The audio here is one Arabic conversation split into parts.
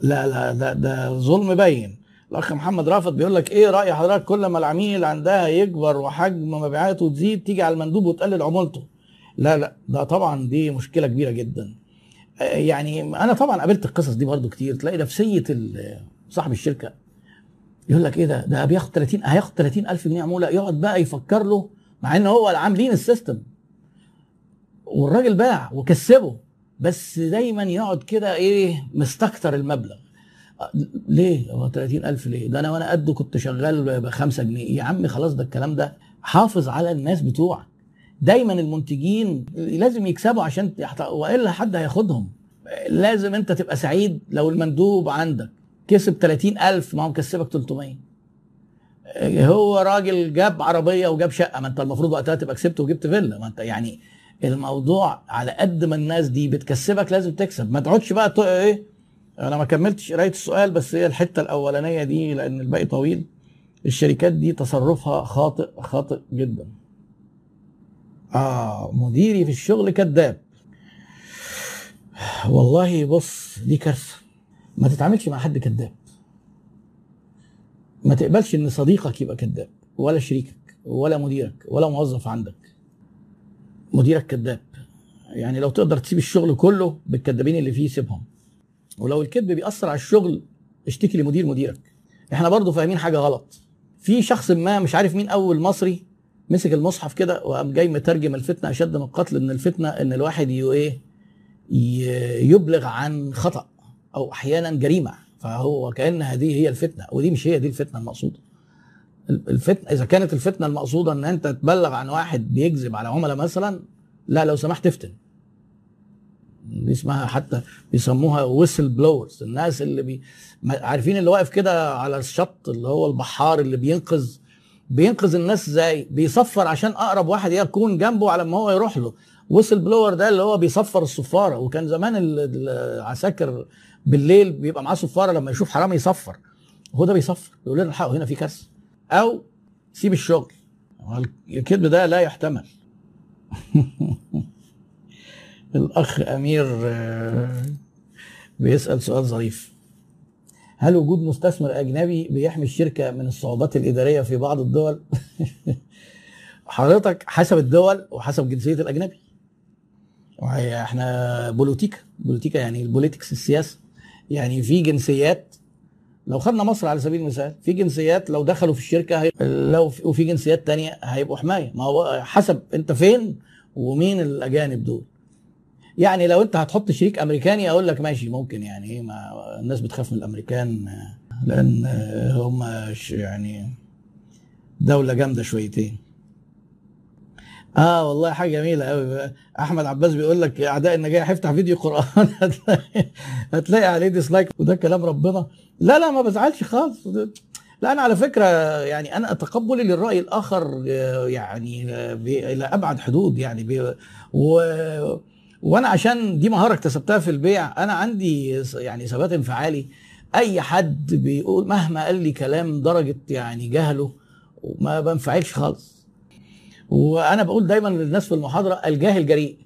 لا لا ده ده ظلم باين. الأخ محمد رافت بيقول لك إيه رأي حضرتك؟ كل ما العميل عندها يكبر وحجم مبيعاته تزيد تيجي على المندوب وتقلل عمولته. لا لا ده طبعا دي مشكلة كبيرة جدا. آه، يعني أنا طبعا قابلت القصص دي برضو كتير. تلاقي نفسية صاحب الشركة يقول لك إيه ده؟ ده بياخد 30 هياخد 30 ألف جنيه عمولة يقعد بقى يفكر له مع إن هو عاملين السيستم. والراجل باع وكسبه. بس دايما يقعد كده إيه مستكتر المبلغ. ليه؟ هو 30000 ليه؟ ده أنا وأنا قده كنت شغال ب 5 جنيه. يا عم خلاص ده الكلام ده حافظ على الناس بتوعك. دايما المنتجين لازم يكسبوا عشان. وإلا حد هياخدهم. لازم أنت تبقى سعيد لو المندوب عندك. كسب 30000 ما هو مكسبك 300 هو راجل جاب عربية وجاب شقة ما أنت المفروض وقتها تبقى كسبت وجبت فيلا. ما أنت يعني الموضوع على قد ما الناس دي بتكسبك لازم تكسب. ما تقعدش بقى إيه؟ أنا ما كملتش قراية السؤال بس هي الحتة الأولانية دي لأن الباقي طويل. الشركات دي تصرفها خاطئ خاطئ جدا. آه مديري في الشغل كذاب. والله بص دي كارثة. ما تتعاملش مع حد كذاب. ما تقبلش إن صديقك يبقى كذاب ولا شريكك ولا مديرك ولا موظف عندك. مديرك كذاب يعني لو تقدر تسيب الشغل كله بالكذابين اللي فيه سيبهم. ولو الكذب بيأثر على الشغل اشتكي لمدير مديرك. إحنا برضو فاهمين حاجة غلط. في شخص ما مش عارف مين أول مصري مسك المصحف كده وقام جاي مترجم الفتنة أشد من القتل إن الفتنة إن الواحد إيه يبلغ عن خطأ أو أحيانا جريمة. فهو كأن هذه هي الفتنة ودي مش هي دي الفتنة المقصودة. الفتنة إذا كانت الفتنة المقصودة إن أنت تبلغ عن واحد بيكذب على عملاء مثلا لا لو سمحت افتن دي اسمها حتى بيسموها whistle blowers الناس اللي بي عارفين اللي واقف كده على الشط اللي هو البحار اللي بينقذ بينقذ الناس إزاي؟ بيصفر عشان أقرب واحد يكون جنبه على ما هو يروح له. whistle blower ده اللي هو بيصفر الصفارة. وكان زمان ال- العساكر بالليل بيبقى معاه صفارة لما يشوف حرامي يصفر. هو ده بيصفر. يقول لنا الحقوا هنا في كارثة. أو سيب الشغل. الكذب ده لا يحتمل. الأخ أمير آه، بيسأل سؤال ظريف. هل وجود مستثمر أجنبي بيحمي الشركة من الصعوبات الإدارية في بعض الدول؟ حضرتك حسب الدول وحسب جنسية الأجنبي. إحنا بوليتيكا. بوليتيكا يعني ال politics السياسة. يعني في جنسيات لو خدنا مصر على سبيل المثال في جنسيات لو دخلوا في الشركة هي... لو في... وفي جنسيات تانية هيبقوا حماية. ما هو حسب انت فين ومين الأجانب دول. يعني لو انت هتحط شريك أمريكاني أقول لك ماشي ممكن يعني إيه ما الناس بتخاف من الأمريكان لأن هم يعني دولة جامدة شويتين. آه والله حاجة جميلة قوي أحمد عباس بيقول لك أعداء النجاح افتح فيديو قرآن. هتلاقي هتلاقي عليه ديسلايك وده كلام ربنا. لا لا ما بزعلش خالص. لا أنا على فكرة يعني أنا تقبلي للرأي الآخر يعني إلى أبعد حدود يعني و وأنا عشان دي مهارة اكتسبتها في البيع أنا عندي يعني ثبات انفعالي. أي حد بيقول مهما قال لي كلام درجة يعني جهله ما بنفعلش خالص. وأنا بقول دايما للناس في المحاضرة الجاهل جريء.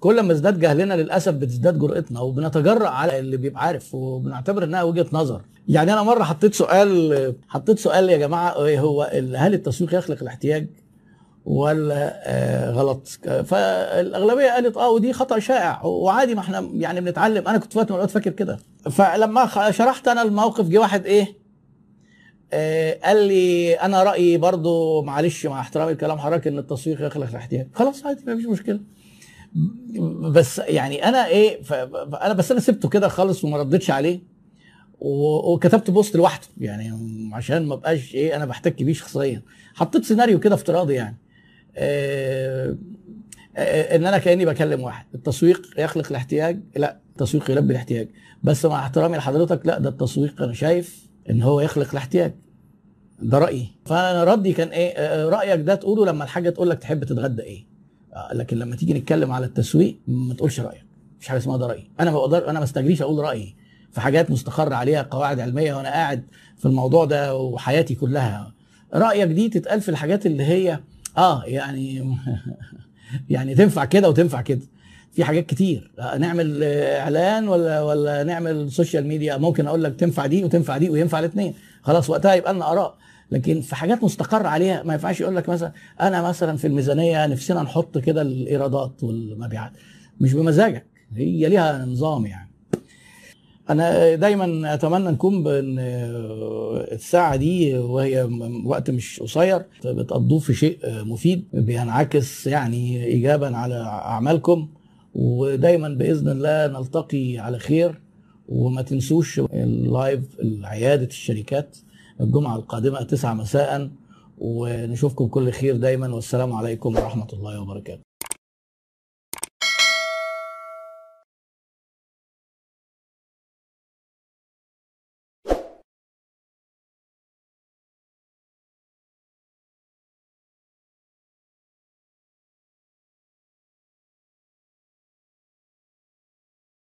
كل ما ازداد جهلنا للأسف بتزداد جرأتنا وبنتجرأ على اللي بيبقى عارف وبنعتبر إنها وجهة نظر. يعني أنا مرة حطيت سؤال حطيت سؤال يا جماعة إيه هو هل التسويق يخلق الاحتياج ولا آه غلط؟ فالأغلبية قالت آه ودي خطأ شائع وعادي ما إحنا يعني بنتعلم. أنا كنت الأوقات فاكر كده. فلما شرحت أنا الموقف جه واحد إيه آه قال لي أنا رأيي برضو معلش مع احترامي لكلام حضرتك إن التسويق يخلق الاحتياج. خلاص عادي ما فيش مشكلة. بس يعني أنا إيه فانا بس أنا سبته كده خالص وما ردتش عليه. وكتبت بوست لوحده. يعني عشان ما بقاش إيه أنا بحتك بيه شخصيا. حطيت سيناريو كده افتراضي يعني. آه، آه، إن أنا كأني بكلم واحد. التسويق يخلق الاحتياج؟ لا التسويق يلبي الاحتياج. بس مع احترامي لحضرتك لا ده التسويق أنا شايف إن هو يخلق الاحتياج. ده رأيي. فأنا ردي كان إيه؟ آه، رأيك ده تقوله لما الحاجة تقول لك تحب تتغدى إيه. آه، لكن لما تيجي نتكلم على التسويق ما تقولش رأيك. مفيش حاجة اسمها ده رأيي. أنا ما بقدر أنا ما استجريش أقول رأيي في حاجات مستقر عليها قواعد علمية وأنا قاعد في الموضوع ده وحياتي كلها. رأيك دي تتقال في الحاجات اللي هي آه يعني يعني تنفع كده وتنفع كده. في حاجات كتير. نعمل إعلان ولا ولا نعمل social media ممكن أقول لك تنفع دي وتنفع دي وينفع الاثنين خلاص وقتها يبقى لنا آراء. لكن في حاجات مستقر عليها ما ينفعش يقول لك مثلا أنا مثلا في الميزانية نفسنا نحط كده الإيرادات والمبيعات. مش بمزاجك. هي ليها نظام يعني. أنا دايما أتمنى نكون بان الساعة دي وهي وقت مش قصير بتقضوه في شيء مفيد بينعكس يعني ايجابا على أعمالكم. ودايما بإذن الله نلتقي على خير وما تنسوش اللايف عياده الشركات الجمعة القادمة 9 مساء ونشوفكم كل خير دايما والسلام عليكم ورحمة الله وبركاته.